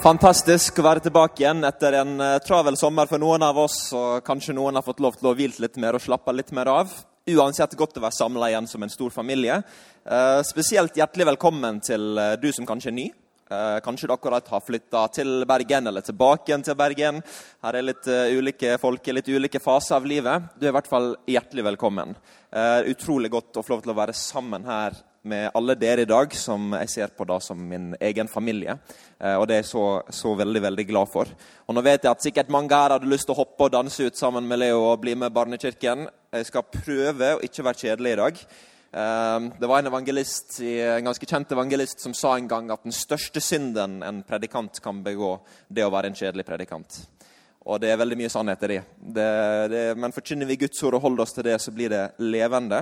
Fantastisk å være tilbake igjen etter en uh, travel sommer for noen av oss. og Kanskje noen har fått lov til å hvilt litt mer og slappe litt mer av. Uansett godt å være samla igjen som en stor familie. Uh, spesielt hjertelig velkommen til uh, du som kanskje er ny. kanskje du akkurat har flytta til Bergen eller tilbake igjen til Bergen. Her er litt ulike folk i litt ulike faser av livet. Du er i hvert fall hjertelig velkommen. utrolig godt å få lov til å være sammen her med alle dere i dag, som jeg ser på da som min egen familie. Eh, og det er jeg så, så, veldig veldig glad for. Og Nå vet jeg at sikkert mange her hadde lyst til å hoppe og danse ut sammen med Leo og bli med Barnekirken. Jeg skal prøve å ikke være kjedelig i dag. Eh, det var en evangelist, en ganske kjent evangelist som sa en gang at den største synden en predikant kan begå, det å være en kjedelig predikant. Og det er veldig mye sannhet i det. det, det men forkynner vi Guds ord og holder oss til det, så blir det levende.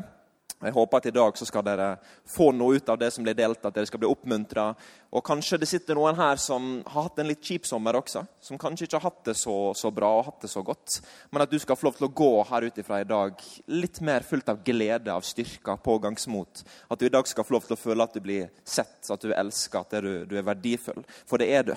Jeg håper at i dag så skal dere få noe ut av det som blir delt, at dere skal bli oppmuntra. Og kanskje det sitter noen her som har hatt en litt kjip sommer også. Som kanskje ikke har hatt det så, så bra og hatt det så godt. Men at du skal få lov til å gå her ut ifra i dag litt mer fullt av glede, av styrke, pågangsmot. At du i dag skal få lov til å føle at du blir sett, at du elsker, at du, du er verdifull. For det er du.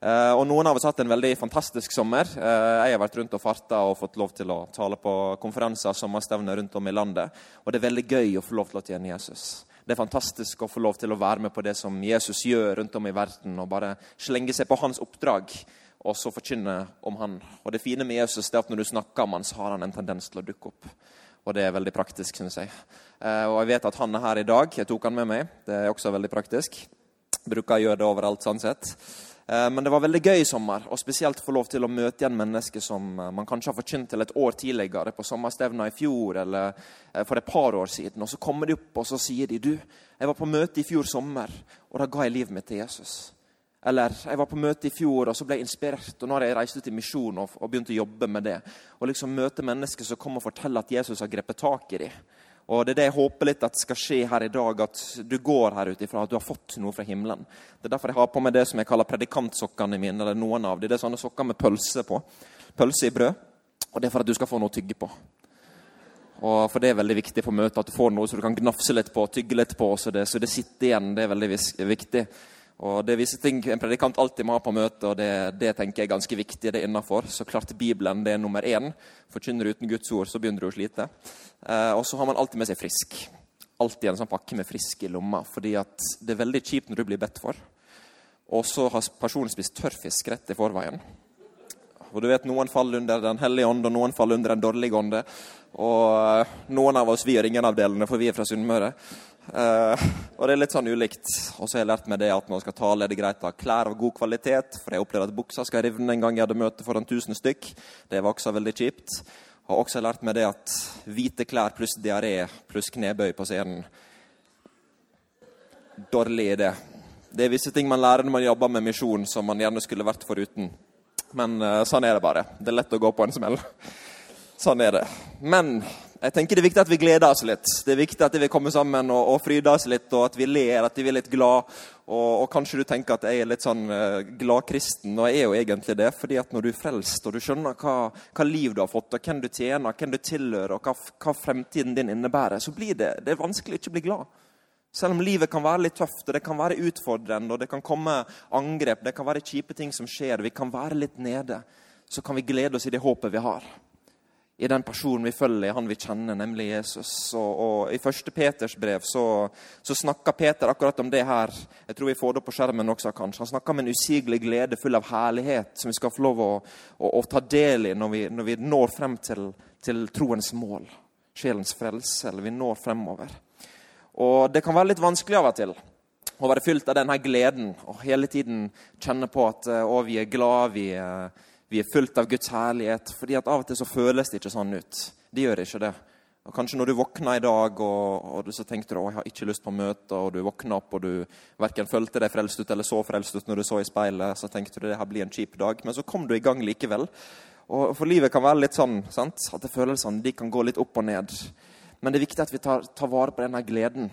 Uh, og Noen av oss har hatt en veldig fantastisk sommer. Uh, jeg har vært rundt og farta og fått lov til å tale på konferanser sommerstevner rundt om i landet. Og det er veldig gøy å få lov til å tjene Jesus. Det er fantastisk å få lov til å være med på det som Jesus gjør rundt om i verden. Og bare slenge seg på hans oppdrag og så forkynne om han. Og Det fine med Jesus er at når du snakker om han, så har han en tendens til å dukke opp. Og det er veldig praktisk, syns jeg. Uh, og jeg vet at han er her i dag. Jeg tok han med meg. Det er også veldig praktisk. Bruker å gjøre det overalt, sånn sett. Eh, men det var veldig gøy i sommer, og spesielt få lov til å møte igjen mennesker som eh, man kanskje har forkynt til et år tidligere, på sommerstevna i fjor eller eh, for et par år siden. Og så kommer de opp og så sier de, du, jeg var på møte i fjor sommer, og da ga jeg livet mitt til Jesus. Eller jeg var på møte i fjor og så ble jeg inspirert, og nå har jeg reist ut i misjon og begynt å jobbe med det. Og liksom møte mennesker som kommer og forteller at Jesus har grepet tak i dem. Og Det er det jeg håper litt at skal skje her i dag, at du går her ut ifra at du har fått noe fra himmelen. Det er derfor jeg har på meg det som jeg kaller predikantsokkene mine. eller noen av de. Det er sånne sokker med pølse på. Pølse i brød. Og det er for at du skal få noe å tygge på. Og For det er veldig viktig på møtet at du får noe så du kan gnafse litt på, tygge litt på, så det, så det sitter igjen. Det er veldig viktig. Og Det er visse ting en predikant alltid må ha på møte, og det, det tenker jeg er ganske viktig. det er innenfor. Så klart Bibelen det er nummer én. Forkynner du uten Guds ord, så begynner du å slite. Eh, og så har man alltid med seg frisk. Alltid en sånn pakke med frisk i lomma. fordi at det er veldig kjipt når du blir bedt for. Og så har personen spist tørrfisk rett i forveien. Og du vet, Noen faller under Den hellige ånd, og noen faller under Den dårlige ånd. Og eh, noen av oss vi gjør ingen av delene, for vi er fra Sunnmøre. Uh, og det er litt sånn ulikt. Og så har jeg lært meg det at når man skal tale, er det greit å ha klær av god kvalitet. For jeg opplevde at buksa skal rivne en gang jeg hadde møte foran 1000 stykk. Det var også veldig kjipt. Og også har jeg lært meg det at hvite klær pluss diaré pluss knebøy på scenen Dårlig idé. Det er visse ting man lærer når man jobber med misjon, som man gjerne skulle vært foruten. Men uh, sånn er det bare. Det er lett å gå på en smell. Sånn er det. Men jeg tenker det er viktig at vi gleder oss litt. Det er viktig at vi kommer sammen og, og fryder oss litt, og at vi ler, at vi er litt glad. Og, og, kanskje du tenker at jeg er litt sånn uh, glad kristen, og jeg er jo egentlig det. fordi at når du er frelst, og du skjønner hva, hva liv du har fått, og hvem du tjener, hvem du tilhører, og hva, hva fremtiden din innebærer, så blir det, det er vanskelig å ikke bli glad. Selv om livet kan være litt tøft, og det kan være utfordrende, og det kan komme angrep, det kan være kjipe ting som skjer, vi kan være litt nede, så kan vi glede oss i det håpet vi har i den personen vi følger, han vi kjenner, nemlig Jesus. Og, og I første Peters brev så, så snakker Peter akkurat om det her. Jeg tror vi får det på skjermen også, kanskje. Han snakker om en usigelig glede full av herlighet som vi skal få lov å, å, å ta del i når vi, når vi når frem til, til, troens mål. Sjelens frelse, eller vi når fremover. Og Det kan være litt vanskelig av og til å være fylt av denne gleden og hele tiden kjenne på at å, vi er glad, vi er vi er fullt av Guds herlighet. fordi at av og til så føles det ikke sånn ut. Det gjør ikke det. Og Kanskje når du våkna i dag og, og du så tenkte du, å, jeg har ikke lyst på møte, og du våkna opp og du verken følte deg frelst ut eller så frelst ut når du så i speilet, så tenkte du det her blir en kjip dag. Men så kom du i gang likevel. Og For livet kan være litt sånn sant? at følelsene de kan gå litt opp og ned. Men det er viktig at vi tar, tar vare på denne gleden.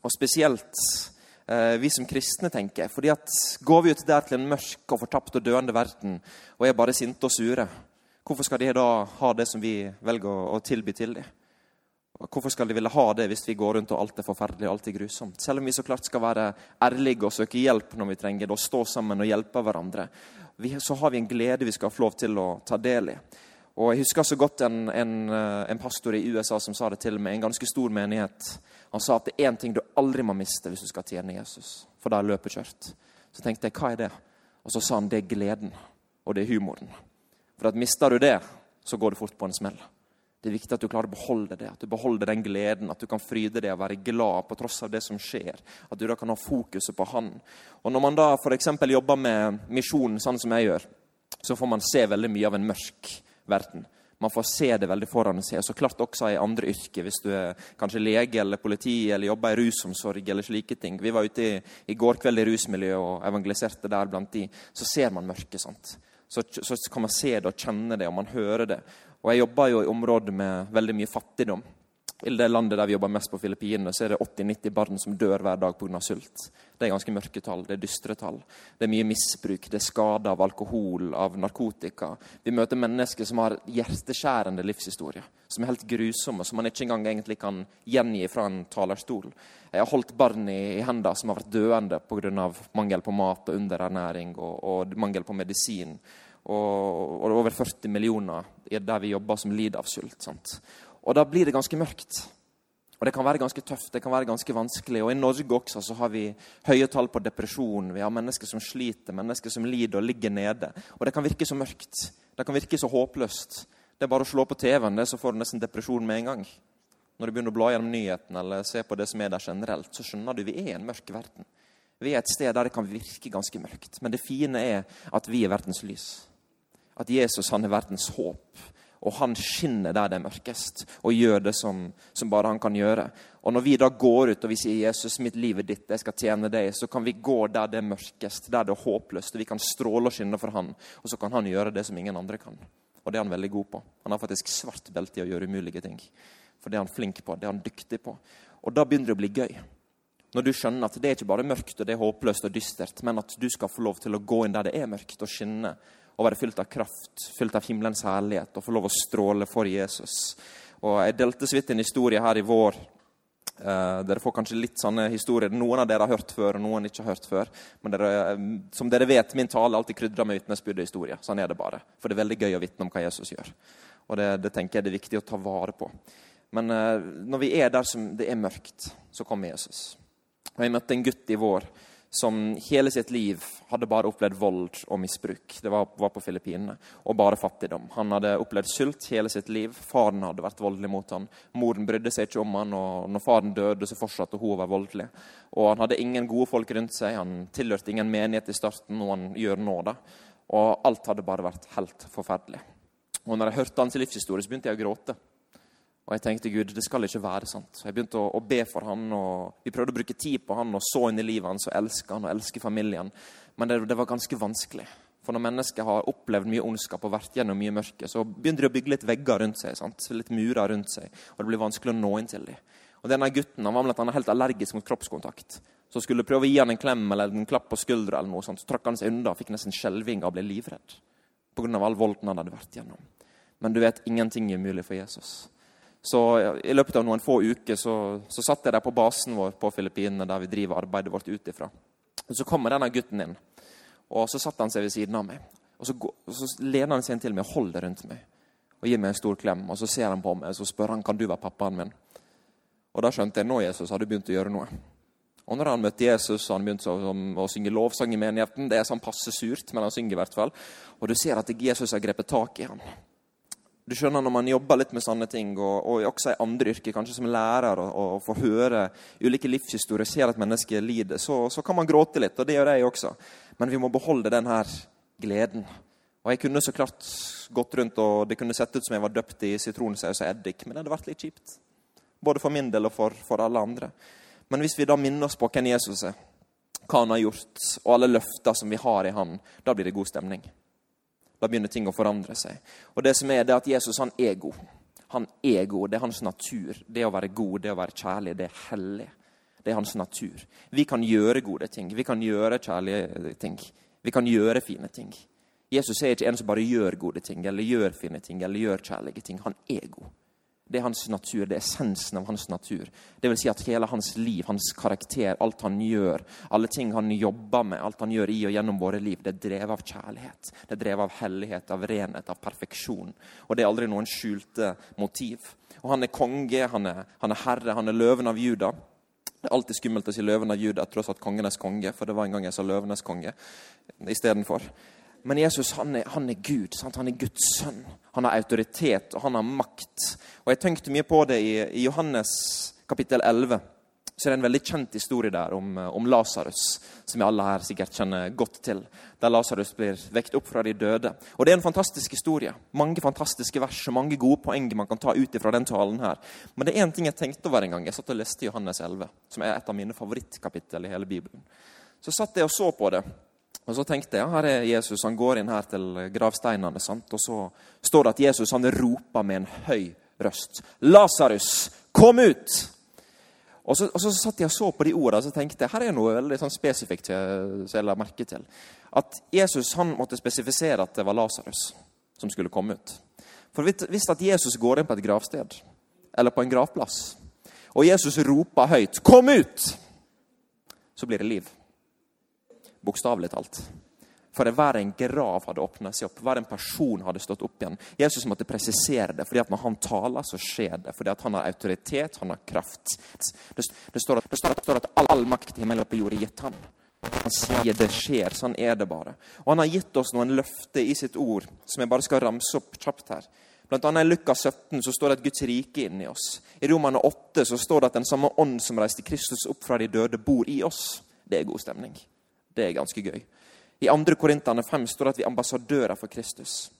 Og spesielt vi som kristne, tenker. Fordi at Går vi ut der til en mørk og fortapt og døende verden og er bare sinte og sure, hvorfor skal de da ha det som vi velger å, å tilby til dem? Hvorfor skal de ville ha det hvis vi går rundt og alt er forferdelig og alt er grusomt? Selv om vi så klart skal være ærlige og søke hjelp når vi trenger det, og stå sammen og hjelpe hverandre, vi, så har vi en glede vi skal få lov til å ta del i. Og Jeg husker så godt en, en, eh, en pastor i USA som sa det til meg, en ganske stor menighet. Han sa at det er én ting du aldri må miste hvis du skal tjene Jesus, for da er løpet kjørt. Så tenkte jeg, hva er det? Og så sa han det er gleden, og det er humoren. For at mister du det, så går du fort på en smell. Det er viktig at du klarer å beholde det, at du beholder den gleden, at du kan fryde det og være glad på tross av det som skjer. At du da kan ha fokuset på Han. Og Når man da f.eks. jobber med misjon, sånn som jeg gjør, så får man se veldig mye av en mørk verden. Man får se det veldig foran seg. Så klart også i andre yrker, hvis du er kanskje lege eller politi eller jobber i rusomsorg eller slike ting. Vi var ute i, i går kveld i rusmiljøet og evangeliserte der blant de. Så ser man mørket. sant? Så, så, kan man se det og kjenne det, og man hører det. Og Jeg jobber jo i områder med veldig mye fattigdom. I det landet der vi jobber mest på Filippinene, så er det 80-90 barn som dør hver dag pga. sult. Det er ganske mørke tall. Det er dystre tall. Det er mye misbruk, det er skader av alkohol, av narkotika. Vi møter mennesker som har hjerteskjærende livshistorie, som er helt grusomme, som man ikke engang egentlig kan gjengi fra en talerstol. Jeg har holdt barn i, i hender som har vært døende pga. mangel på mat og underernæring og, og mangel på medisin og, over 40 millioner der vi jobber som lider av sult. Sant? Og da blir det ganske mørkt. Og det kan være ganske tøft, det kan være ganske vanskelig. Og i Norge også så har vi høye tall på depresjon. Vi har mennesker som sliter, mennesker som lider og ligger nede. Og det kan virke så mørkt. Det kan virke så håpløst. Det er bare å slå på TV-en, så får du nesten depresjon med en gang. Når du begynner å bla gjennom nyhetene eller se på det som er der generelt, så skjønner du vi er i en mørk verden. Vi er et sted der det kan virke ganske mørkt. Men det fine er at vi er verdens lys at Jesus han er verdens håp. Og han skinner der det er mørkest, og gjør det som, som, bare han kan gjøre. Og Når vi da går ut og vi sier 'Jesus, mitt liv er ditt, jeg skal tjene deg', så kan vi gå der det er mørkest, der det er håpløst. og Vi kan stråle og skinne for han, og så kan han gjøre det som ingen andre kan. Og det er han veldig god på. Han har faktisk svart belte i å gjøre umulige ting. For det er han flink på, det er han dyktig på. Og da begynner det å bli gøy. Når du skjønner at det er ikke bare mørkt og det er håpløst og dystert, men at du skal få lov til å gå inn der det er mørkt, og skinne å være fylt av kraft, fylt av himmelens herlighet og få lov å stråle for Jesus. Og Jeg delte så vidt en historie her i vår. Uh, dere får kanskje litt sånne historier noen av dere har hørt før, og noen ikke har hørt før. Men dere, uh, som dere vet, min tale er alltid krydra med vitnesbyrd og historie. Sånn er det bare. For det er veldig gøy å vitne om hva Jesus gjør. Og det, det tenker jeg det er viktig å ta vare på. Men uh, når vi er der som det er mørkt, så kommer Jesus. Og Jeg møtte en gutt i vår som hele sitt liv hadde bare opplevd vold og misbruk. Det var, var på Filippinene. Og bare fattigdom. Han hadde opplevd sult hele sitt liv. Faren hadde vært voldelig mot han. Moren brydde seg ikke om han, og når faren døde, så fortsatte hun å være voldelig. Og han hadde ingen gode folk rundt seg. Han tilhørte ingen menighet i starten, noe han gjør nå. da. Og alt hadde bare vært helt forferdelig. Og når jeg hørte hans livshistorie, så begynte jeg å gråte. Og jeg tenkte Gud, det skal ikke være sant. Jeg begynte å, å, be for han, og Vi prøvde å bruke tid på han og så inn i livet hans og elske han og elske familien. Men det, det var ganske vanskelig. For når mennesker har opplevd mye ondskap og vært gjennom mye mørke, så begynner de å bygge litt vegger rundt seg. Sant? Litt murer rundt seg, og det blir vanskelig å nå inn til dem. Og denne gutten han var blant annet helt allergisk mot kroppskontakt. Så skulle prøve å gi han en klem eller en klapp på skuldra, eller noe sånt, så trakk han seg unna og fikk nesten skjelving og ble livredd. Pga. all volden han hadde vært gjennom. Men du vet, ingenting er umulig for Jesus. Så I løpet av noen få uker så, så satt jeg der på basen vår på Filippinene, der vi driver arbeidet vårt ut ifra. Så kommer denne gutten inn, og så satte han seg ved siden av meg. Og Så, går, og så lener han seg inn til meg og holder rundt meg og gir meg en stor klem. Og Så ser han på meg og så spør han, kan du være pappaen min. Og Da skjønte jeg nå Jesus har du begynt å gjøre noe. Og når han møtte Jesus, han begynte å, å, synge lovsang i menigheten Det er sånn passe surt, men han synger i hvert fall. Og du ser at Jesus har grepet tak i ham. Du skjønner Når man jobber litt med sånne ting, og, og også i andre yrker, kanskje som lærer, og, og får høre ulike livshistorier, ser at mennesker lider, så, så, kan man gråte litt. Og det gjør jeg også. Men vi må beholde den her gleden. Og Jeg kunne så klart gått rundt, og det kunne sett ut som jeg var døpt i sitronsaus og eddik, men det hadde vært litt kjipt. Både for min del og for, for alle andre. Men hvis vi da minner oss på hvem Jesus er, hva han har gjort, og alle løfter som vi har i han, da blir det god stemning. Da begynner ting å forandre seg. Og det som er, det er at Jesus han er god. Han er god. Det er hans natur. Det å være god, det å være kjærlig, det er hellig. Det er hans natur. Vi kan gjøre gode ting. Vi kan gjøre kjærlige ting. Vi kan gjøre fine ting. Jesus er ikke en som bare gjør gode ting eller gjør fine ting eller gjør kjærlige ting. Han er god. Det er hans natur, det er essensen av hans natur. Det vil si at hele hans liv, hans karakter, alt han gjør, alle ting han jobber med, alt han gjør i og gjennom våre liv, det er drevet av kjærlighet. Det er drevet av hellighet, av renhet, av perfeksjon. Og det er aldri noen skjulte motiv. Og han er konge, han er, han er herre, han er løven av Juda. Det er alltid skummelt å si løven av Juda tross at kongenes konge, for det var en gang jeg sa løvenes konge istedenfor. Men Jesus han er, han er Gud. Sant? Han er Guds sønn. Han har autoritet, og han har makt. Og Jeg tenkte mye på det i, i Johannes kapittel 11. Så det er en veldig kjent historie der om, om Lasarus, som vi alle her sikkert kjenner godt til. Der Lasarus blir vekt opp fra de døde. Og Det er en fantastisk historie. Mange fantastiske vers og mange gode poeng man kan ta ut fra den talen her. Men det er én ting jeg tenkte over en gang. Jeg satt og leste Johannes 11, som er et av mine favorittkapittel i hele Bibelen. Så satt jeg og så på det. Og så tenkte jeg, her er Jesus, han går inn her til gravsteinene. Sant? Og så står det at Jesus han roper med en høy røst. 'Lasarus, kom ut!' Og så, og så satt jeg og så på de ordene og tenkte jeg, her er noe veldig sånn spesifikt som jeg la merke til. At Jesus han måtte spesifisere at det var Lasarus som skulle komme ut. For hvis at Jesus går inn på et gravsted, eller på en gravplass, og Jesus roper høyt 'Kom ut!', så blir det liv. Bokstavelig talt. For hver en grav hadde åpna seg opp, hver en person hadde stått opp igjen. Jesus måtte presisere det, fordi at når han taler, så skjer det. Fordi at han har autoritet, han har kraft. Det, det, står, at, det står, at, all, makt i himmelen og på jord er gitt ham. Han sier det skjer, sånn er det bare. Og han har gitt oss noen løfter i sitt ord, som jeg bare skal ramse opp kjapt her. Blant annet I Lukas 17 så står det at Guds rike inni oss. I Romane 8 så står det at den samme ånd som reiste Kristus opp fra de døde, bor i oss. Det er god stemning. Det er ganske gøy. I 2. Korinterne 5 står det at vi er ambassadører for Kristus.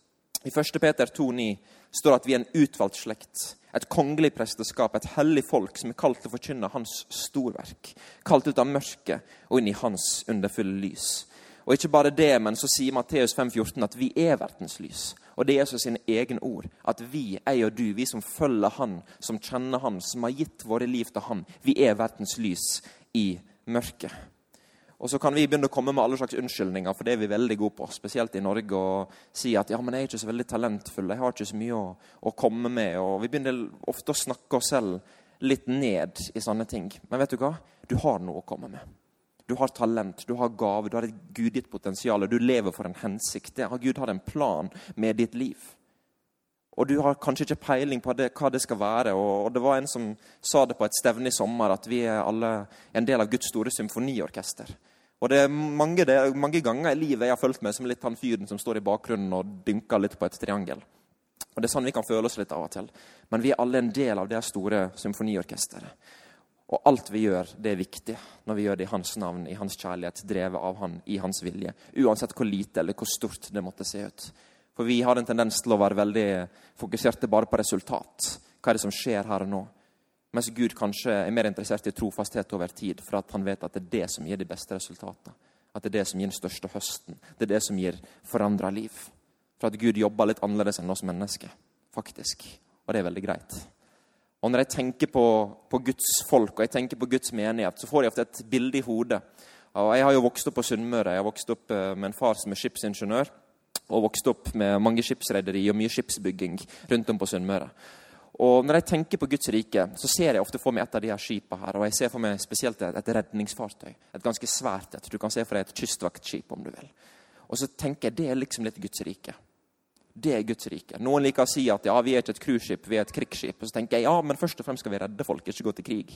I 1. Peter 2,9 står det at vi er en utvalgt slekt, et kongelig presteskap, et hellig folk som er kalt til å forkynne Hans storverk. Kalt ut av mørket og inn i Hans underfulle lys. Og ikke bare det, men så sier Matteus 5,14 at vi er verdens lys. Og det er Jesus sine egne ord. At vi, jeg og du, vi som følger Han, som kjenner Han, som har gitt våre liv til Han, vi er verdens lys i mørket. Og så kan vi begynne å komme med alle slags unnskyldninger, for det er vi veldig gode på. Spesielt i Norge. Og si at ja, men jeg er ikke så veldig talentfull, jeg har ikke så mye å, å komme med. Og vi begynner ofte å snakke oss selv litt ned i sånne ting. Men vet du hva? Du har noe å komme med. Du har talent, du har gave, du har et gudgitt potensial. Du lever for en hensikt. Gud har en plan med ditt liv. Og du har kanskje ikke peiling på det, hva det skal være. Og, Det var en som sa det på et stevne i sommer, at vi er alle en del av Guds store symfoniorkester. Og det er mange, det mange ganger i livet jeg har følt meg som litt han fyren som står i bakgrunnen og dynker litt på et triangel. Og Det er sånn vi kan føle oss litt av og til. Men vi er alle en del av det store symfoniorkesteret. Og alt vi gjør, det er viktig når vi gjør det i hans navn, i hans kjærlighet, drevet av han, i hans vilje. Uansett hvor lite eller hvor stort det måtte se ut. For vi har en tendens til å være veldig fokuserte bare på resultat. Hva er det som skjer her og nå? Mens Gud kanskje er mer interessert i trofasthet over tid, for at han vet at det er det som gir de beste resultatene. At det er det som gir den største høsten. Det er det som gir forandra liv. For at Gud jobber litt annerledes enn oss mennesker, faktisk. Og det er veldig greit. Og Når jeg tenker på, på Guds folk og jeg tenker på Guds menighet, så får jeg ofte et bilde i hodet. Og Jeg har jo vokst opp på Sunnmøre. Jeg har vokst opp eh, med en far som er skipsingeniør og vokst opp med mange skipsrederi og mye skipsbygging rundt om på Sunnmøre. Og Når jeg tenker på Guds rike, så ser jeg ofte for meg et av de her skipene her. Og jeg ser for meg spesielt et, et redningsfartøy. Et ganske svært et. Du kan se for deg et kystvaktskip, om du vil. Og så tenker jeg det er liksom litt Guds rike. Det er Guds rike. Noen liker å si at ja, vi er ikke et cruiseskip, vi er et krigsskip. Og så tenker jeg ja, men først og fremst skal vi redde folk, ikke gå til krig.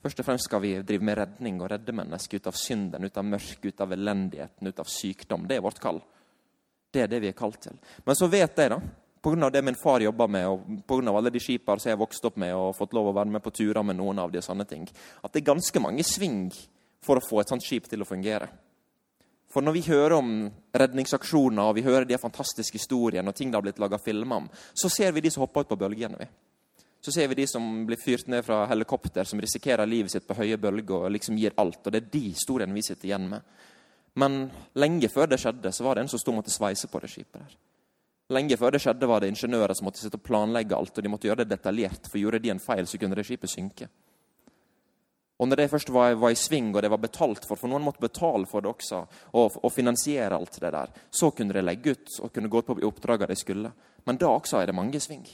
Først og fremst skal vi drive med redning og redde mennesker ut av synden, ut av mørk, ut av elendigheten, ut av sykdom. Det er vårt kall. Det er det vi er kalt til. Men så vet jeg, da, pga. det min far jobber med, og pga. alle de skipene som jeg har vokst opp med og fått lov å være med på turer med noen av de og sånne ting, at det er ganske mange sving for å få et sånt skip til å fungere. For når vi hører om redningsaksjoner og vi hører de fantastiske historiene, og ting det har blitt laga filmer om, så ser vi de som hopper ut på bølgene. vi. Så ser vi de som blir fyrt ned fra helikopter, som risikerer livet sitt på høye bølger og liksom gir alt. Og det er de historiene vi sitter igjen med. Men lenge før det skjedde, så var det en som sto og måtte sveise på det skipet. der. Lenge før det skjedde, var det ingeniører som måtte sitte og planlegge alt, og de måtte gjøre det detaljert, for gjorde de en feil, så kunne det skipet synke. Og når det først var, var, i sving, og det var betalt for, for noen måtte betale for det også, og, og finansiere alt det der, så kunne det legge ut og kunne gå på oppdragene de skulle. Men da også er det mange sving.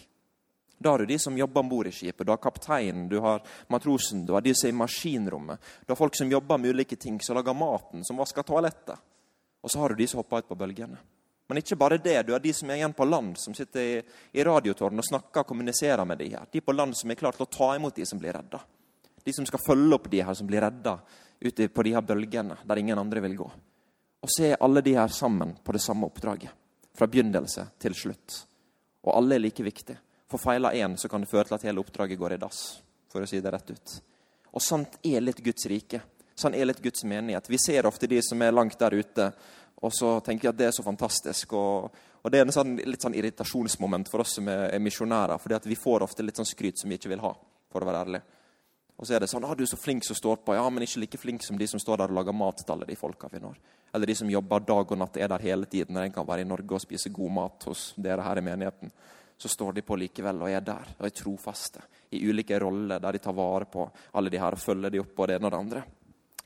Da har du de som jobber om bord i skipet, du har kapteinen, du har matrosen, du har de som er i maskinrommet. Du har folk som jobber med ulike ting, som lager maten, som vasker toalettet. Og så har du de som hopper ut på bølgene. Men ikke bare det. Du har de som er igjen på land, som sitter i, i radiotårn og snakker og kommuniserer med de her. De på land som er klare til å ta imot de som blir redda de som skal følge opp de her som blir redda ute på de her bølgene der ingen andre vil gå. Og se alle de her sammen på det samme oppdraget. Fra begynnelse til slutt. Og alle er like viktige. For feiler én, så kan det føre til at hele oppdraget går i dass. For å si det rett ut. Og sant er litt Guds rike. Sånn er litt Guds menighet. Vi ser ofte de som er langt der ute, og så tenker jeg at det er så fantastisk. Og, og det er en sånn, litt sånn irritasjonsmoment for oss som er, er misjonærer. fordi vi får ofte litt sånn skryt som vi ikke vil ha, for å være ærlig. Og så er det sånn ah, 'Du er så flink som står på.' Ja, men ikke like flink som de som står der og lager mat til alle de folka vi når. Eller de som jobber dag og natt, er der hele tiden når en kan være i Norge og spise god mat hos dere her i menigheten. Så står de på likevel og er der og er trofaste i ulike roller der de tar vare på alle de her og følger de opp på det ene og det andre.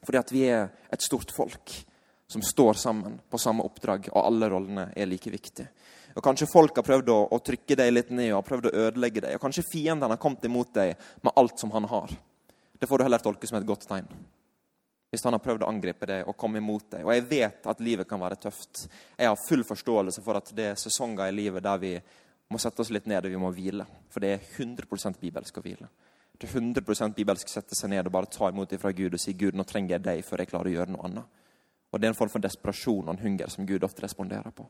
Fordi at vi er et stort folk som står sammen på samme oppdrag, og alle rollene er like viktige. Og Kanskje folk har prøvd å, å trykke deg litt ned og har prøvd å ødelegge deg. Og kanskje fienden har kommet imot deg med alt som han har. Det får du heller tolke som et godt tegn. Hvis han har prøvd å angripe deg og komme imot deg. Og jeg vet at livet kan være tøft. Jeg har full forståelse for at det er sesonger i livet der vi må sette oss litt ned og vi må hvile. For det er 100 bibelsk å hvile. Det er 100 bibelsk å sette seg ned og bare ta imot fra Gud og si Gud, nå trenger jeg deg før jeg klarer å gjøre noe annet. Og Det er en form for desperasjon og en hunger som Gud ofte responderer på.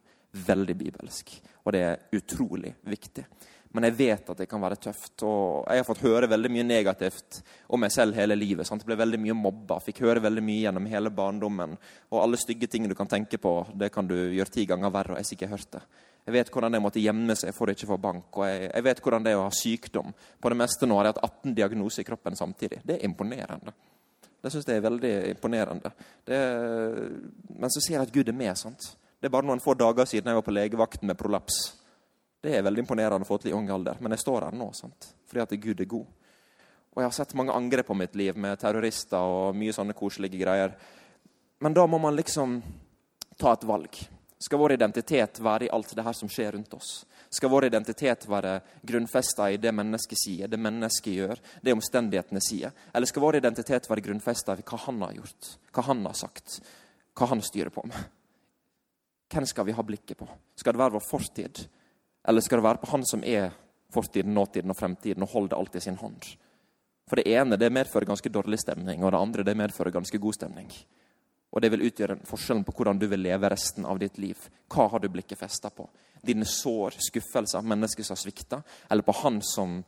Veldig bibelsk. Og det er utrolig viktig. Men jeg vet at det kan være tøft. Og jeg har fått høre veldig mye negativt om meg selv hele livet. Sant? Jeg ble veldig mye mobba. Fikk høre veldig mye gjennom hele barndommen. Og alle stygge ting du kan tenke på, det kan du gjøre ti ganger verre. og jeg har hørte hørt det. Jeg vet hvordan det måtte gjemme seg for å ikke få bank. Og jeg, jeg, vet hvordan det er å ha sykdom. På det meste nå har jeg hatt 18 diagnoser i kroppen samtidig. Det er imponerende. Det syns jeg er veldig imponerende. Er, men så ser jeg at Gud er med. sant? Det er bare noen få dager siden jeg var på legevakten med prolaps. Det er veldig imponerende å få til i ung alder, men jeg står her nå sant? fordi at Gud er god. Og Jeg har sett mange angrep på mitt liv med terrorister og mye sånne koselige greier. Men da må man liksom ta et valg. Skal vår identitet være i alt det her som skjer rundt oss? Skal vår identitet være grunnfesta i det mennesket sier, det mennesket gjør, det omstendighetene sier? Eller skal vår identitet være grunnfesta i hva han har gjort, hva han har sagt, hva han styrer på med? Hvem skal vi ha blikket på? Skal det være vår fortid? Eller skal det være på Han som er fortiden, nåtiden og fremtiden, og holder alt i sin hånd? For det ene det medfører ganske dårlig stemning, og det andre det medfører ganske god stemning. Og det vil utgjøre forskjellen på hvordan du vil leve resten av ditt liv. Hva har du blikket festa på? Dine sår, skuffelser, mennesker som har svikta, eller på han som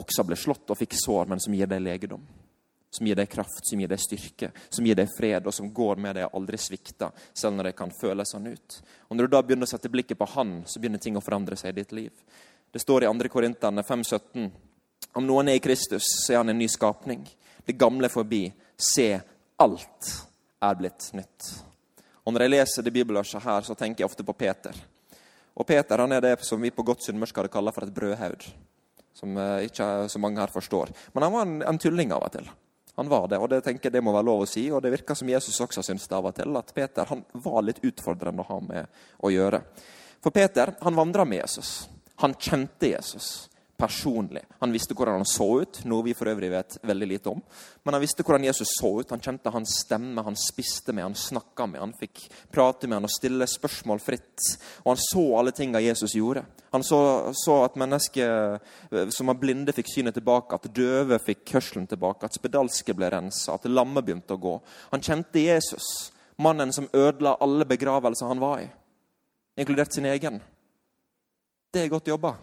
også ble slått og fikk sår, men som gir deg legedom? som gir deg kraft, som gir deg styrke, som gir deg fred, og som går med deg og aldri svikter, selv når det kan føles sånn ut. Og Når du da begynner å sette blikket på Han, så begynner ting å forandre seg i ditt liv. Det står i 2. Korinterne 5,17.: Om noen er i Kristus, så er han en ny skapning. Det gamle er forbi. Se, alt er blitt nytt. Og Når jeg leser det bibelverset her, så tenker jeg ofte på Peter. Og Peter han er det som vi på godt sunnmørsk hadde kalla for et brødhaud. Som eh, ikke så mange her forstår. Men han var en, en tulling av og til. Han var det, og det tenker jeg det må være lov å si. Og det virker som Jesus også syns det av og til, at Peter han var litt utfordrende å ha med å gjøre. For Peter han vandra med Jesus. Han kjente Jesus personlig. Han visste hvordan han så ut, noe vi for øvrig vet veldig lite om. Men han visste hvordan Jesus så ut. Han kjente hans stemme, han spiste med, han snakka med, han fikk prate med han og stille spørsmål fritt. Og han så alle tinga Jesus gjorde. Han så, så, at mennesker som var blinde, fikk synet tilbake, at døve fikk hørselen tilbake, at spedalske ble rensa, at lamme begynte å gå. Han kjente Jesus, mannen som ødela alle begravelser han var i, inkludert sin egen. Det er godt jobba.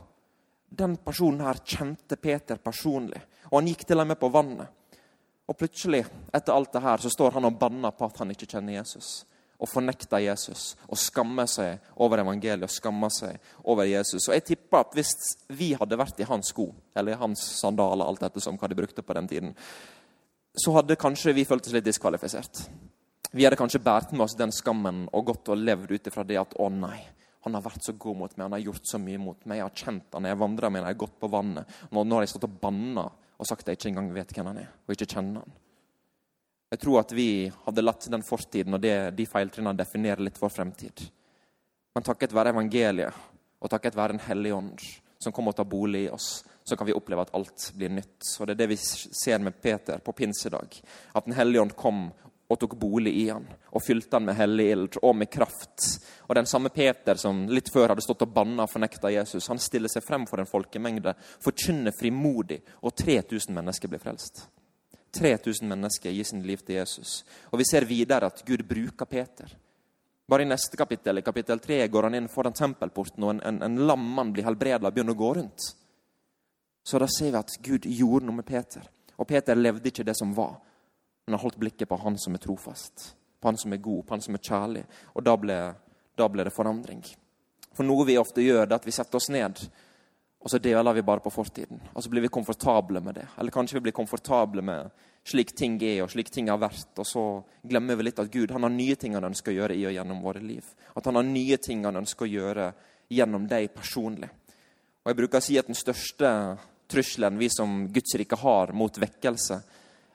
Den personen her kjente Peter personlig, og han gikk til og med på vannet. Og plutselig, etter alt det her, så står han og banner på at han ikke kjenner Jesus. Og fornekter Jesus og skammer seg over evangeliet og skammer seg over Jesus. Og jeg tipper at Hvis vi hadde vært i hans sko, eller i hans sandaler, alt etter som hva de brukte på den tiden, så hadde kanskje vi følt oss litt diskvalifisert. Vi hadde kanskje båret med oss den skammen og gått og levd ut ifra det at å nei, han har vært så god mot meg, han har gjort så mye mot meg. Jeg har kjent han, jeg har vandra med han, jeg har gått på vannet. Nå, nå har jeg stått og banna og sagt at jeg ikke engang vet hvem han er, og ikke kjenner han. Jeg tror at vi hadde latt den fortiden og det, de feiltrinnene definere litt vår fremtid. Men takket være evangeliet og takket være Den hellige ånd, som kommer og tar bolig i oss, så kan vi oppleve at alt blir nytt. Og Det er det vi ser med Peter på pinsedag. At Den hellige ånd kom og tok bolig i han, og fylte han med hellig ild og med kraft. Og den samme Peter som litt før hadde stått og banna og fornekta Jesus, han stiller seg frem for en folkemengde, forkynner frimodig, og 3000 mennesker blir frelst. 3000 mennesker gir sin liv til Jesus. Og vi ser videre at Gud bruker Peter. Bare i neste kapittel, i kapittel 3, går han inn foran tempelporten, og en, en, en lam mann blir helbreda og begynner å gå rundt. Så da ser vi at Gud gjorde noe med Peter. Og Peter levde ikke det som var men har holdt blikket på han som er trofast, på han som er god, på han som er kjærlig. Og da ble, da ble det forandring. For noe vi ofte gjør, det er at vi setter oss ned, og så deler vi bare på fortiden. Og så blir vi komfortable med det. Eller kanskje vi blir komfortable med slik ting er, og slik ting har vært. Og så glemmer vi litt at Gud han har nye ting han ønsker å gjøre i og gjennom våre liv. At han har nye ting han ønsker å gjøre gjennom deg personlig. Og jeg bruker å si at den største trusselen vi som Guds rike har mot vekkelse,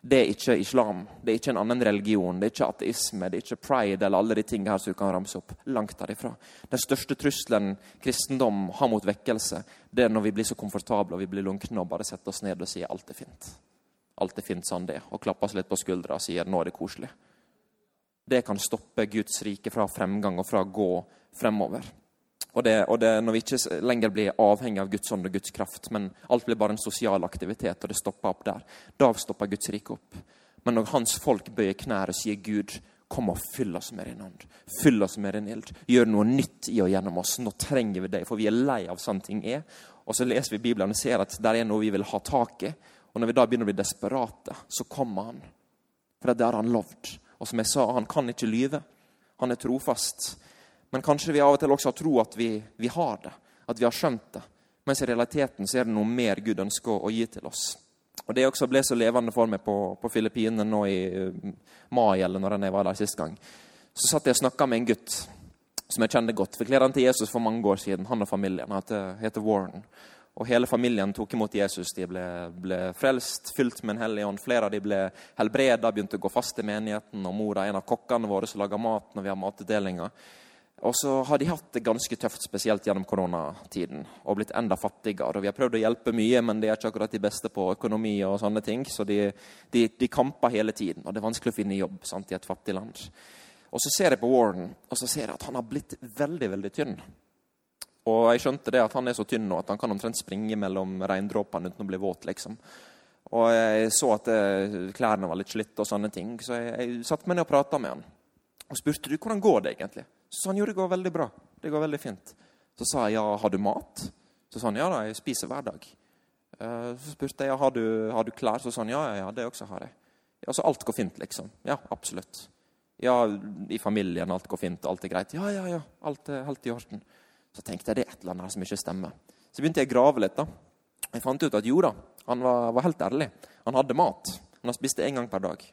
det er ikke islam. Det er ikke en annen religion. Det er ikke ateisme, det er ikke pride eller alle de tingene her som du kan ramse opp. Langt derifra. Den største trusselen kristendom har mot vekkelse, det er når vi blir så komfortable og vi blir lunkne og bare setter oss ned og sier alt er fint. Alt er fint sånn det Og klapper oss litt på skuldra og sier nå er det koselig. Det kan stoppe Guds rike fra fremgang og fra å gå fremover. Og, det, og det, Når vi ikke lenger blir avhengig av Guds ånd og Guds kraft, men alt blir bare en sosial aktivitet, og det stopper opp der, da stopper Guds rike opp. Men når hans folk bøyer knær og sier Gud, kom og fyll oss med din ånd, fyll oss med din ild, gjør noe nytt i og gjennom oss. Nå trenger vi deg, for vi er lei av sånne ting er. Og så leser vi Bibelen og ser at det er noe vi vil ha tak i. Og når vi da begynner å bli desperate, så kommer han. For det har han lovd. Og som jeg sa, han kan ikke lyve. Han er trofast. Men kanskje vi av og til også har tro at vi, vi har det, at vi har skjønt det. Mens i realiteten så er det noe mer Gud ønsker å, gi til oss. Og Det også ble så levende for meg på, på Filippinene nå i uh, mai, eller når jeg var der sist gang. Så satt jeg og snakka med en gutt som jeg kjente godt. Fikk han til Jesus for mange år siden, han og familien. Han heter, Warren. Og Hele familien tok imot Jesus. De ble, ble frelst, fylt med en hellig ånd. Flere av de ble helbreda, begynte å gå fast i menigheten. Og mora en av kokkene våre som lager mat når vi har matutdelinger. Og så har de hatt det ganske tøft, spesielt gjennom koronatiden, og blitt enda fattigere. Og vi har prøvd å hjelpe mye, men de er ikke akkurat de beste på økonomi og sånne ting. Så de, de, de kamper hele tiden, og det er vanskelig å finne jobb sant, i et fattig land. Og så ser jeg på Warren, og så ser jeg at han har blitt veldig, veldig tynn. Og jeg skjønte det at han er så tynn nå at han kan omtrent springe mellom regndråpene uten å bli våt, liksom. Og jeg så at eh, klærne var litt slitt og sånne ting, så jeg, jeg satte meg ned og prata med han. Og spurte du, hvordan går det egentlig. Så sa han jo det går veldig bra. Det går veldig fint. Så sa jeg ja, har du mat? Så sa han ja da, jeg spiser hver dag. Eh, så spurte jeg ja, har du, har du klær? Så sa han ja, ja, ja, det også har jeg. Ja, Så alt går fint, liksom? Ja, absolutt. Ja, i familien alt går fint, alt er greit? Ja, ja, ja, alt er helt i orden. Så tenkte jeg det er et eller annet her som ikke stemmer. Så begynte jeg å grave litt. da. Jeg fant ut at jo da, han var, var helt ærlig. Han hadde mat. Han spiste én gang per dag.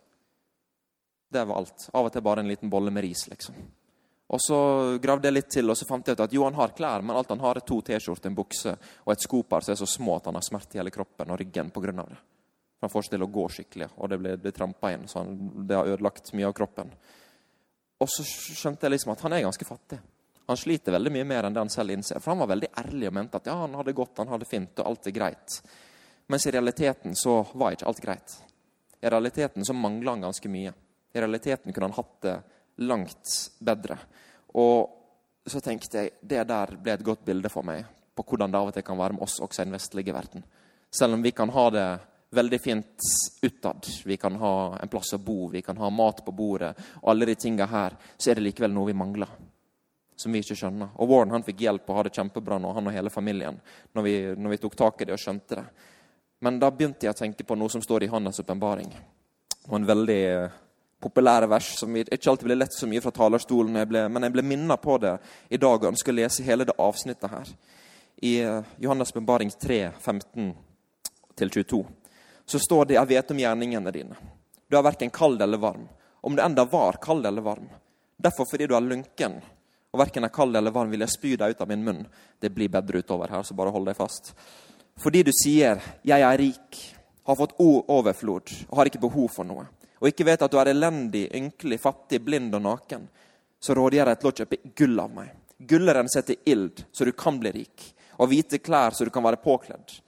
Det var alt. Av og til bare en liten bolle med ris, liksom. Og Så gravde jeg litt til, og så fant jeg ut at jo, han har klær, men alt han har, er to T-skjorter, en bukse og et skopar som er så små at han har smerte i hele kroppen og ryggen pga. det. Han får seg til å gå skikkelig, og det blir, blir trampa inn. så han, Det har ødelagt mye av kroppen. Og så skjønte jeg liksom at han er ganske fattig. Han sliter veldig mye mer enn det han selv innser. For han var veldig ærlig og mente at ja, han hadde godt, han hadde fint, og alt er greit. Mens i realiteten så var ikke alt greit. I realiteten så mangla han ganske mye. I realiteten kunne han hatt det langt bedre. Og så tenkte jeg det der ble et godt bilde for meg på hvordan det av og til kan være med oss også i den vestlige verden. Selv om vi kan ha det veldig fint utad, vi kan ha en plass å bo, vi kan ha mat på bordet, og alle de tinga her, så er det likevel noe vi mangler. Som vi ikke skjønner. Og Warren han fikk hjelp og hadde det kjempebra nå, han og hele familien, når vi, når vi tok tak i det og skjønte det. Men da begynte jeg å tenke på noe som står i Hannes' åpenbaring. Og en veldig populære vers som ikke alltid ble lett så mye fra talerstolen, jeg ble, men jeg ble minnet på det i dag og ønsker å lese hele det avsnittet her. I eh, Johannes' bebaring 3, 15-22 så står det 'Jeg vet om gjerningene dine'. Du er verken kald eller varm. om du enda var kald eller varm. Derfor, fordi du er lunken, og verken er kald eller varm, vil jeg spy deg ut av min munn. Det blir bedre utover her, så bare hold deg fast. Fordi du sier 'Jeg er rik', har fått overflod og har ikke behov for noe, og ikke vet at du er elendig, ynkelig, fattig, blind og naken, så rådgjør jeg deg til å kjøpe gull av meg. Gullet renser til ild, så du kan bli rik, og hvite klær, så du kan være påkledd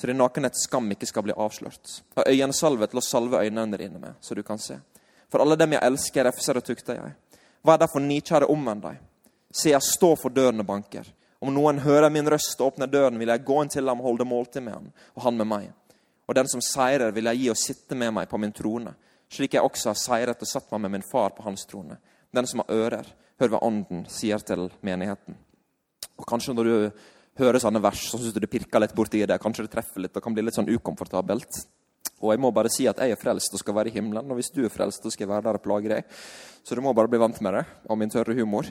så din nakenhets skam ikke skal bli avslørt. Og øyensalve til å salve øynene dine med, så du kan se. For alle dem jeg elsker, refser og tukter jeg. Er derfor nikjære, omvend deg. Se, jeg står for døren og banker. Om noen hører min røst og åpner døren, vil jeg gå inn til ham og holde måltid med ham, og han med meg. Og den som seirer, vil jeg gi og sitte med meg på min trone, slik jeg også har seiret og satt meg med min far på hans trone. Den som har ører, hør hva Ånden sier til menigheten. Og kanskje når du hører sånne vers, så syns du det pirker litt borti det. Kanskje det treffer litt og kan bli litt sånn ukomfortabelt. Og jeg må bare si at jeg er frelst og skal være i himmelen. Og hvis du er frelst, så skal jeg være der og plage deg. Så du må bare bli vant med det, og min tørre humor.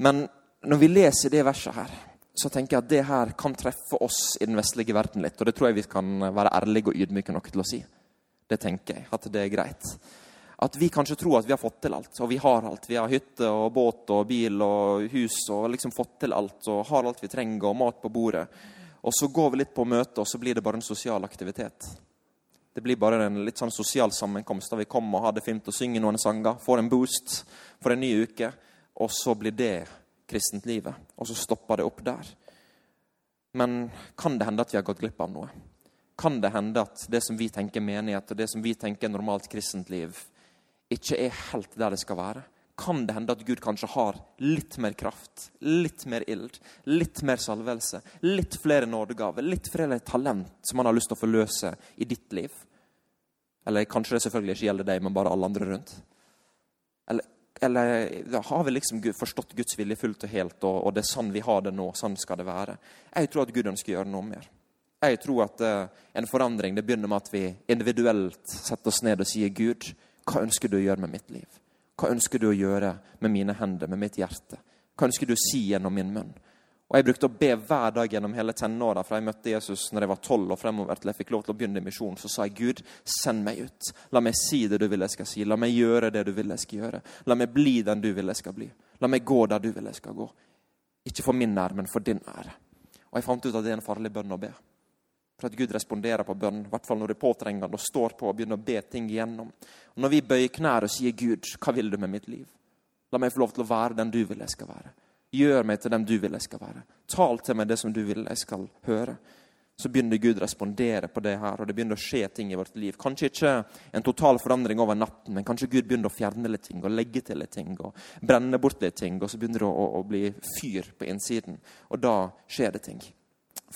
Men når vi leser det verset her, så tenker jeg at det her kan treffe oss i den vestlige verden litt. Og det tror jeg vi kan være ærlige og ydmyke nok til å si. Det tenker jeg, at det er greit at vi kanskje tror at vi har fått til alt, og vi har alt. Vi har hytte og båt og bil og hus og liksom fått til alt og har alt vi trenger og mat på bordet. Og så går vi litt på møte, og så blir det bare en sosial aktivitet. Det blir bare en litt sånn sosial sammenkomst der vi kommer og har det fint og synger noen sanger, får en boost for en ny uke, og så blir det kristent livet. Og så stopper det opp der. Men kan det hende at vi har gått glipp av noe? Kan det hende at det som vi tenker menighet, og det som vi tenker normalt kristent liv, ikke er helt der det skal være, kan det hende at Gud kanskje har litt mer kraft, litt mer ild, litt mer salvelse, litt flere nådegaver, litt flere talent som han har lyst til å forløse i ditt liv. Eller kanskje det selvfølgelig ikke gjelder deg, men bare alle andre rundt. Eller, eller har vi liksom forstått Guds vilje fullt og helt, og, og, det er sånn vi har det nå, sånn skal det være? Jeg tror at Gud ønsker å gjøre noe mer. Jeg tror at uh, en forandring det begynner med at vi individuelt setter oss ned og sier Gud, hva ønsker du å gjøre med mitt liv? Hva ønsker du å gjøre med mine hender, med mitt hjerte? Hva ønsker du å si gjennom min munn? Og Jeg brukte å be hver dag gjennom hele tenåra fra jeg møtte Jesus når jeg var tolv og fremover til jeg fikk lov til å begynne i misjon. Så sa jeg Gud, send meg ut. La meg si det du vil jeg skal si. La meg gjøre det du vil jeg skal gjøre. La meg bli den du vil jeg skal bli. La meg gå der du vil jeg skal gå. Ikke for min ære, men for din ære. Og jeg fant ut at det er en farlig bønn å be. For at Gud responderer på bønn, i hvert fall når det er påtrengende, og står på og begynner å be ting igjennom. Og Når vi bøyer knær og sier 'Gud, hva vil du med mitt liv?' La meg få lov til å være den du vil jeg skal være. Gjør meg til den du vil jeg skal være. Tal til meg det som du vil jeg skal høre. Så begynner Gud å respondere på det her, og det begynner å skje ting i vårt liv. Kanskje ikke en total forandring over natten, men kanskje Gud begynner å fjerne litt ting og legge til litt ting og brenne bort litt ting, og så begynner det å, å, å bli fyr på innsiden. Og da skjer det ting.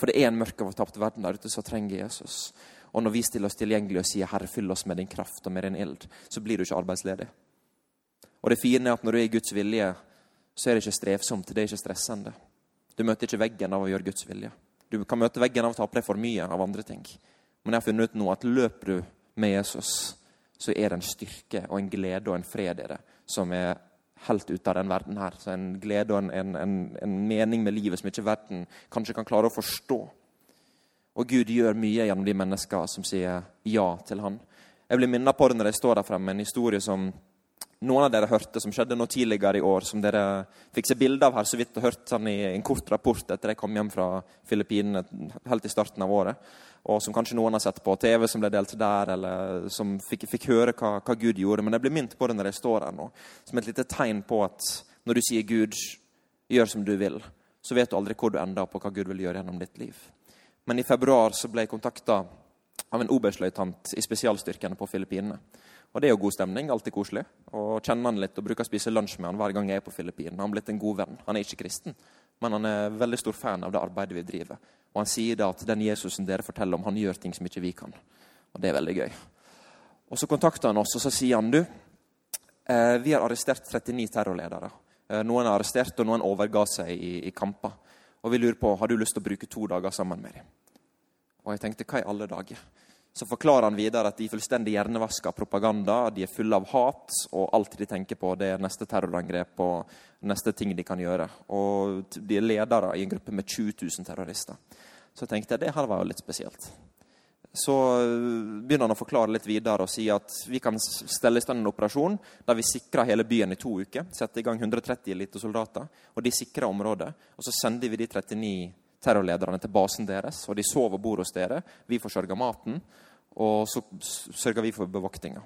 For det er en mørk og fortapt verden der ute som trenger Jesus. Og når vi stiller oss tilgjengelige og sier 'Herre, fyll oss med din kraft og med din ild', så blir du ikke arbeidsledig. Og det fine er at når du er i Guds vilje, så er det ikke strevsomt, det er ikke stressende. Du møter ikke veggen av å gjøre Guds vilje. Du kan møte veggen av å ta på deg for mye av andre ting. Men jeg har funnet ut nå at løper du med Jesus, så er det en styrke og en glede og en fred i det som er helt ute av den verden her. Så en glede og en, en, en, mening med livet som ikke verden kanskje kan klare å forstå. Og Gud gjør mye gjennom de mennesker som sier ja til Han. Jeg blir minnet på det når jeg står der fremme, en historie som noen av dere hørte, som skjedde nå tidligere i år, som dere fikk se bilde av her så vidt og hørte sånn i en kort rapport etter jeg kom hjem fra Filippinene helt i starten av året og som kanskje noen har sett på TV, som ble delt der, eller som fikk, fikk høre hva, hva, Gud gjorde. Men jeg blir minnet på det når jeg står her nå, som et lite tegn på at når du sier 'Gud, gjør som du vil', så vet du aldri hvor du ender på hva Gud vil gjøre gjennom ditt liv. Men i februar så ble jeg kontakta av en oberstløytnant i spesialstyrkene på Filippinene. Og det er jo god stemning, alltid koselig. Og kjenner han litt og bruker å spise lunsj med han hver gang jeg er på Filippinene. Han er blitt en god venn. Han er ikke kristen, men han er veldig stor fan av det arbeidet vi driver. Og han sier da at den Jesusen dere forteller om, han gjør ting som ikke vi kan. Og det er veldig gøy. Og Så kontakter han oss og så sier han du, eh, vi har arrestert 39 terrorledere. Eh, noen er arrestert, og noen overga seg i, i kamper. Og vi lurer på har du lyst til å bruke to dager sammen med dem. Og jeg tenkte hva i alle dager? Så forklarer han videre at de er fullstendig hjernevaska propaganda. De er fulle av hat, og alt de tenker på, det er neste terrorangrep og neste ting de kan gjøre. Og de er ledere i en gruppe med 20 000 terrorister. Så tenkte jeg det her var jo litt spesielt. så begynner han å forklare litt videre og si at vi kan stelle i stand en operasjon der vi sikrer hele byen i to uker. Setter i gang 130 elitesoldater, og de sikrer området. Og så sender vi de 39 terrorlederne til basen deres, og de sover og bor hos dere. Vi forsørger maten, og så sørger vi for bevoktinga.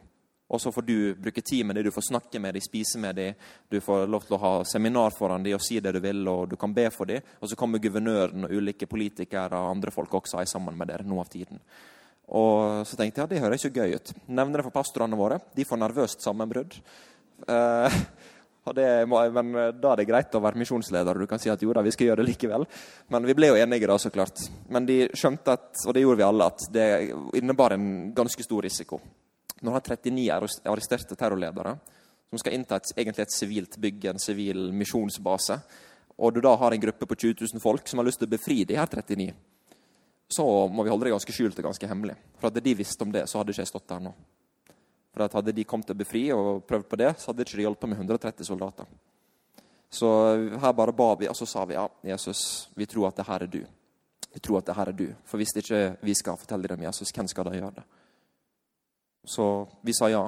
Og så får du bruke tid med dem, du får snakke med dem, spise med dem. Du får lov til å ha seminar foran dem og si det du vil, og du kan be for dem. Og så kommer guvernøren og ulike politikere og andre folk også er sammen med dere noe av tiden. Og så tenkte jeg ja, det høres ikke gøy ut. Nevner det for pastorene våre. De får nervøst sammenbrudd. Eh, men eh, da er det greit å være misjonsleder, du kan si at jo da, vi skal gjøre det likevel. Men vi ble jo enige da, så klart. Men de skjønte, at, og det gjorde vi alle, at det innebar en ganske stor risiko. Når har 39 arresterte terrorledere som skal innta et, egentlig et sivilt bygg, en sivil misjonsbase, og du da har en gruppe på 20 000 folk som har lyst til å befri de her 39 så må vi holde det ganske skjult og ganske hemmelig. For hadde de visst om det, så hadde ikke jeg stått der nå. For Hadde de kommet å befri og prøvd på det, så hadde ikke de hjulpet med 130 soldater. Så her bare ba vi, og så sa vi ja, Jesus, vi tror at det her er du. Vi tror at det her er du. For hvis ikke vi skal fortelle dem Jesus, hvem skal da gjøre det? Så vi sa ja.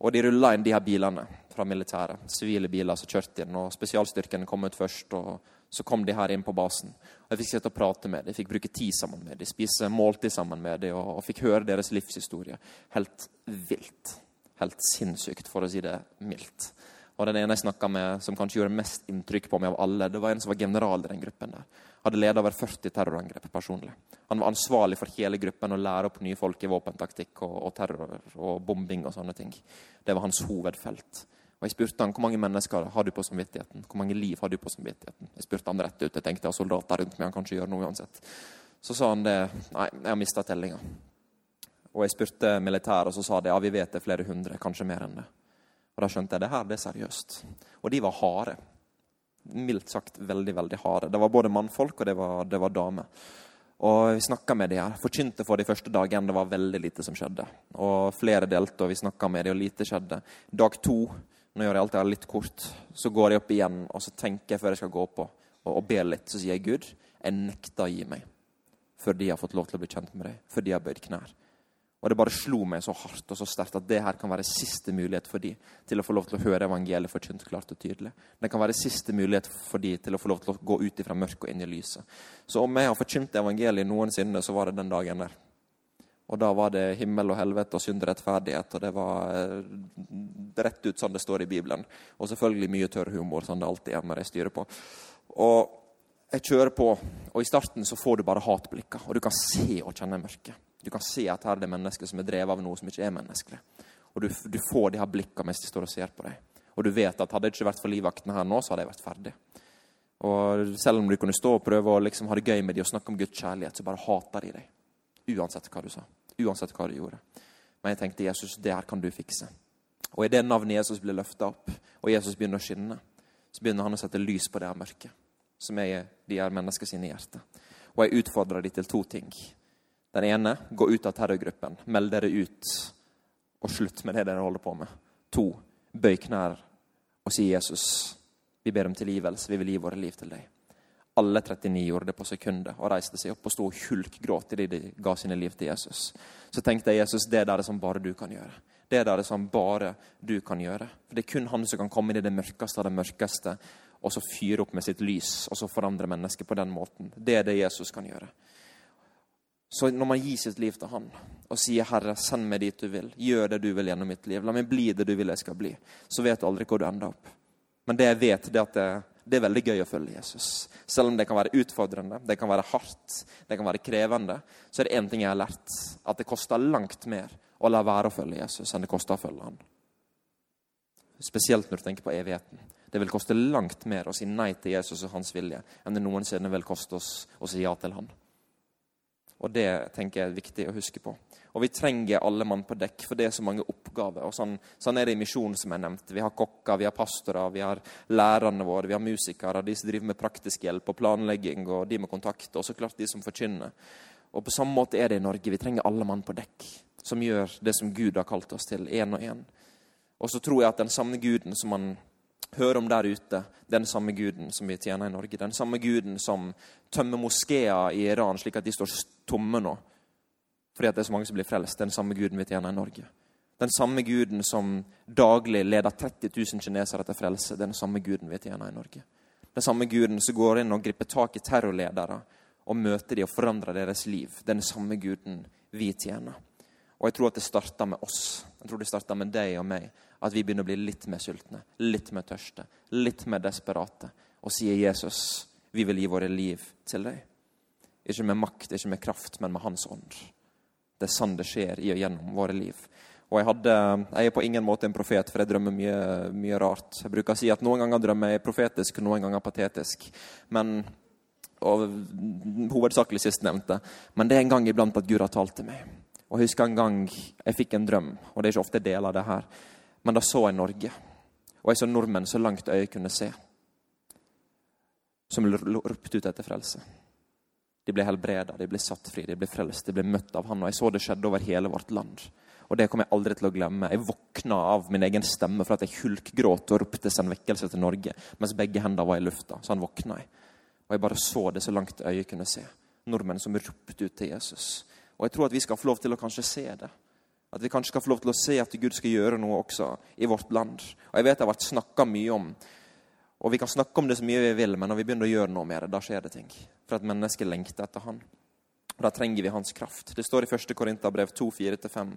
Og de rulla inn de her bilene fra militæret. Sivile biler som kjørte inn. og Spesialstyrkene kom ut først. og Så kom de her inn på basen. Og Jeg fikk sitte og prate med dem, jeg fikk bruke tid sammen med dem, spise måltid sammen med dem og, og fikk høre deres livshistorie. Helt vilt. Helt sinnssykt, for å si det mildt. Og Den ene jeg snakka med som kanskje gjorde mest inntrykk på meg av alle, det var en som var general i den gruppen. der. Hadde ledet over 40 terrorangrep personlig. Han var ansvarlig for hele gruppen og lære opp nye folk i våpentaktikk og, og terror og bombing og sånne ting. Det var hans hovedfelt. Og Jeg spurte han hvor mange mennesker har du på samvittigheten. Hvor mange liv har du på samvittigheten? Jeg spurte han rett ut. Jeg tenkte jeg har soldater rundt meg, han kan ikke gjøre noe uansett. Så sa han det. Nei, jeg har mista tellinga. Og jeg spurte militæret, og så sa de ja, vi vet det er flere hundre, kanskje mer enn det. Og da skjønte jeg det her det er seriøst. Og de var harde. Mildt sagt veldig, veldig harde. Det var både mannfolk, og det var, det var damer. Og vi snakka med de her. Forkynte for de første dagene. Det var veldig lite som skjedde. Og flere delte, og vi snakka med de, og lite skjedde. Dag to nå gjør jeg alt jeg har litt kort. Så går jeg opp igjen og så tenker jeg før jeg skal gå på og, og ber litt. Så sier jeg Gud, jeg nekter å gi meg før de har fått lov til å bli kjent med deg. Før de har bøyd knær. Og det bare slo meg så hardt og så sterkt at det her kan være siste mulighet for de til å få lov til å høre evangeliet forkynt klart og tydelig. Det kan være siste mulighet for de til å få lov til å gå ut fra mørket og inn i lyset. Så om jeg har forkynt evangeliet noensinne, så var det den dagen der. Og da var det himmel og helvete og synd og rettferdighet. Og det var eh, rett ut sånn det står i Bibelen. Og selvfølgelig mye tørr humor, sånn det alltid er når jeg styrer på. Og jeg kjører på, og i starten så får du bare hatblikka, Og du kan se og kjenne mørket. Du kan se at her er det mennesker som er drevet av noe som ikke er menneskelig. Og du, du får de her blikka mens de står og ser på deg. Og du vet at hadde det ikke vært for livvaktene her nå, så hadde jeg vært ferdig. Og selv om du kunne stå og prøve å liksom ha det gøy med de og snakke om Guds kjærlighet, så bare hater de deg. Uansett hva du sa. Uansett hva du gjorde. Men jeg tenkte Jesus, det her kan du fikse. Og i det navnet Jesus blir løfta opp, og Jesus begynner å skinne, så begynner han å sette lys på det her mørket, som er de her menneskene sine hjerter. Og jeg utfordrer dem til to ting. Den ene, gå ut av terrorgruppen. Meld dere ut, og slutt med det dere holder på med. To, bøy knær og si Jesus, vi ber om tilgivelse, vi vil gi våre liv til deg. Alle 39 gjorde det på sekundet og reiste seg opp og sto og hulkgråt idet de ga sine liv til Jesus. Så tenkte jeg Jesus, det er det som bare du kan gjøre. Det er det som bare du kan gjøre. For Det er kun han som kan komme inn i det mørkeste av det mørkeste og så fyre opp med sitt lys og så forandre mennesket på den måten. Det er det Jesus kan gjøre. Så når man gir sitt liv til han og sier 'Herre, send meg dit du vil', gjør det du vil gjennom mitt liv, la meg bli det du vil jeg skal bli, så vet du aldri hvor du ender opp. Men det jeg vet, det er at det det er veldig gøy å følge Jesus. Selv om det kan være utfordrende, det kan være hardt, det kan være krevende, så er det én ting jeg har lært. At det koster langt mer å la være å følge Jesus enn det koster å følge han. Spesielt når du tenker på evigheten. Det vil koste langt mer å si nei til Jesus og hans vilje enn det noensinne vil koste oss å si ja til han. Og det tenker jeg er viktig å huske på. Og vi trenger alle mann på dekk, for det er så mange oppgaver. Og sånn, sånn er det i misjonen, som jeg nevnte. Vi har kokker, vi har pastorer, vi har lærerne våre, vi har musikere, de som driver med praktisk hjelp og planlegging, og de med kontakt, og så klart de som forkynner. Og på samme måte er det i Norge. Vi trenger alle mann på dekk, som gjør det som Gud har kalt oss til, én og én. Og så tror jeg at den samme Guden som man hører om der ute, den samme guden som vi tjener i Norge. Den samme guden som tømmer moskeer i Iran slik at de står tomme nå fordi det er så mange som blir frelst. Den samme Guden vi tjener i Norge. Den samme Guden som daglig leder 30 000 kinesere til frelse. Den samme Guden vi tjener i Norge. Den samme Guden som går inn og griper tak i terrorledere og møter dem og forandrer deres liv. Den samme Guden vi tjener. Og jeg tror at det starter med oss. Jeg tror det starter med deg og meg. At vi begynner å bli litt mer sultne, litt mer tørste, litt mer desperate. Og sier Jesus, vi vil gi våre liv til deg. Ikke med makt, ikke med kraft, men med Hans ånd. Det er sånn det skjer i og gjennom våre liv. Og jeg, hadde, jeg, er på ingen måte en profet, for jeg drømmer mye, mye, rart. Jeg bruker å si at noen ganger drømmer jeg profetisk, noen ganger patetisk. Men, og Hovedsakelig sistnevnte. Men det er en gang iblant at Gud har talt til meg. Og Jeg husker en gang jeg fikk en drøm, og det er ikke ofte jeg deler det her. Men da så jeg Norge. Og jeg så nordmenn så langt øyet kunne se. Som ropte ut etter frelse. De ble helbreda, de ble satt fri, de ble frelst, de ble møtt av Han. Og jeg så det skjedde over hele vårt land. Og det kommer jeg aldri til å glemme. Jeg våkna av min egen stemme for at jeg hulkgråt og ropte send vekkelse til Norge mens begge hendene var i lufta. Så han våkna jeg. Og jeg bare så det så langt øyet kunne se. Nordmenn som ropte ut til Jesus. Og jeg tror at vi skal få lov til å kanskje se det. At vi kanskje skal få lov til å se at Gud skal gjøre noe også i vårt land. Og jeg vet det har vært snakka mye om og vi kan snakke om det så mye vi vil, men når vi begynner å gjøre noe med det, da skjer det ting. For at mennesket lengter etter Han. Og Da trenger vi hans kraft. Det står i 1. Korinterbrev 2, 4-5.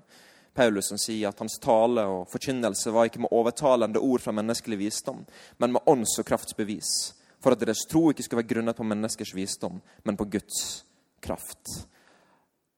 Paulus som sier at hans tale og forkynnelse var ikke med overtalende ord fra menneskelig visdom, men med ånds- og kraftsbevis, for at deres tro ikke skulle være grunnet på menneskers visdom, men på Guds kraft.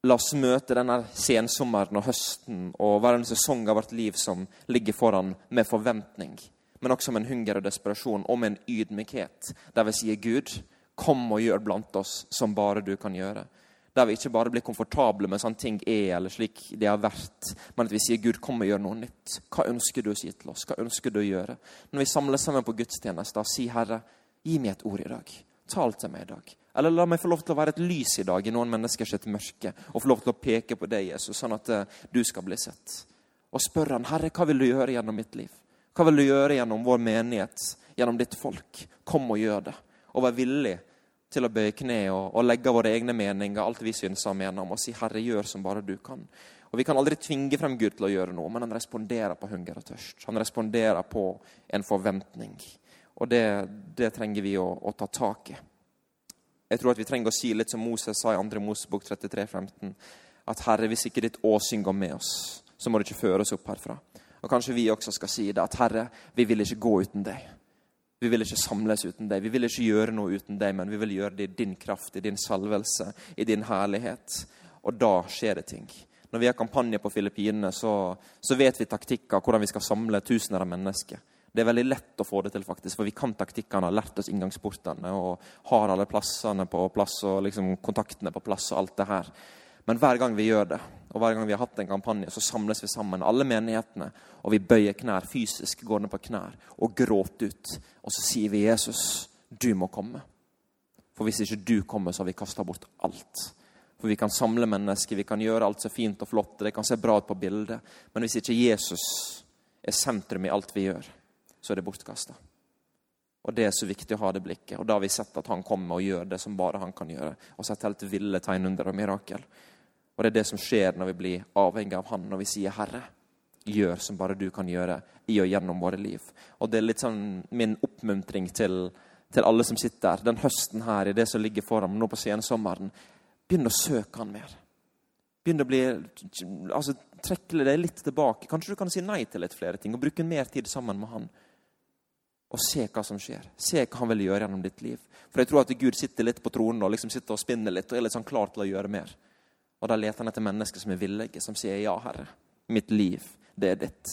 La oss møte denne sensommeren og høsten og være en sesong av vårt liv som ligger foran, med forventning men også med en hunger og desperasjon og med en ydmykhet, der vi sier, 'Gud, kom og gjør blant oss som bare du kan gjøre'. Der vi ikke bare blir komfortable med sånn ting er, eller slik det har vært, men at vi sier, 'Gud, kom og gjør noe nytt'. Hva ønsker du å si til oss? Hva ønsker du å gjøre? Når vi samles sammen på gudstjenester, si, 'Herre, gi meg et ord i dag'. Tal til meg i dag. Eller la meg få lov til å være et lys i dag i noen menneskers mørke, og få lov til å peke på deg, Jesus, sånn at uh, du skal bli sett. Og spør han, 'Herre, hva vil du gjøre gjennom mitt liv?' Hva vil du gjøre gjennom vår menighet, gjennom ditt folk? Kom og gjør det. Og vær villig til å bøye kne og, og legge våre egne meninger, alt vi syns og mener om, og si 'Herre, gjør som bare du kan'. Og Vi kan aldri tvinge frem Gud til å gjøre noe, men han responderer på hunger og tørst. Han responderer på en forventning. Og det, det trenger vi å, å, ta tak i. Jeg tror at vi trenger å si litt som Moses sa i 2. Mosebok 33, 15, at Herre, hvis ikke ditt åsyn går med oss, så må du ikke føre oss opp herfra. Og kanskje vi også skal si det, at Herre, vi vil ikke gå uten deg. Vi vil ikke samles uten deg. Vi vil ikke gjøre noe uten deg, men vi vil gjøre det i din kraft, i din salvelse, i din herlighet. Og da skjer det ting. Når vi har kampanje på Filippinene, så, så vet vi taktikker, hvordan vi skal samle tusener av mennesker. Det er veldig lett å få det til, faktisk, for vi kan taktikkene, har lært oss inngangsportene og har alle plassene på plass og liksom kontaktene på plass og alt det her. Men hver gang vi gjør det, og hver gang vi har hatt en kampanje, så samles vi sammen, alle menighetene, og vi bøyer knær, fysisk går ned på knær og gråter ut. Og så sier vi, 'Jesus, du må komme'. For hvis ikke du kommer, så har vi kasta bort alt. For vi kan samle mennesker, vi kan gjøre alt så fint og flott, det kan se bra ut på bildet. Men hvis ikke Jesus er sentrum i alt vi gjør, så er det bortkasta. Og det er så viktig å ha det blikket. Og da har vi sett at han kommer og gjør det som bare han kan gjøre. Og sett helt ville tegn under og mirakel. Og det er det som skjer når vi blir avhengig av Han, når vi sier 'Herre, gjør som bare du kan gjøre i og gjennom våre liv'. Og det er litt sånn min oppmuntring til, til alle som sitter der den høsten her, i det som ligger foran nå på sensommeren. Begynn å søke Han mer. Begynn å bli altså Trekke deg litt tilbake. Kanskje du kan si nei til litt flere ting og bruke mer tid sammen med Han. Og se hva som skjer. Se hva Han vil gjøre gjennom ditt liv. For jeg tror at Gud sitter litt på tronen og liksom sitter og spinner litt og er litt sånn klar til å gjøre mer. Og da leter han etter mennesker som er villige, som sier ja, Herre. Mitt liv, det er ditt.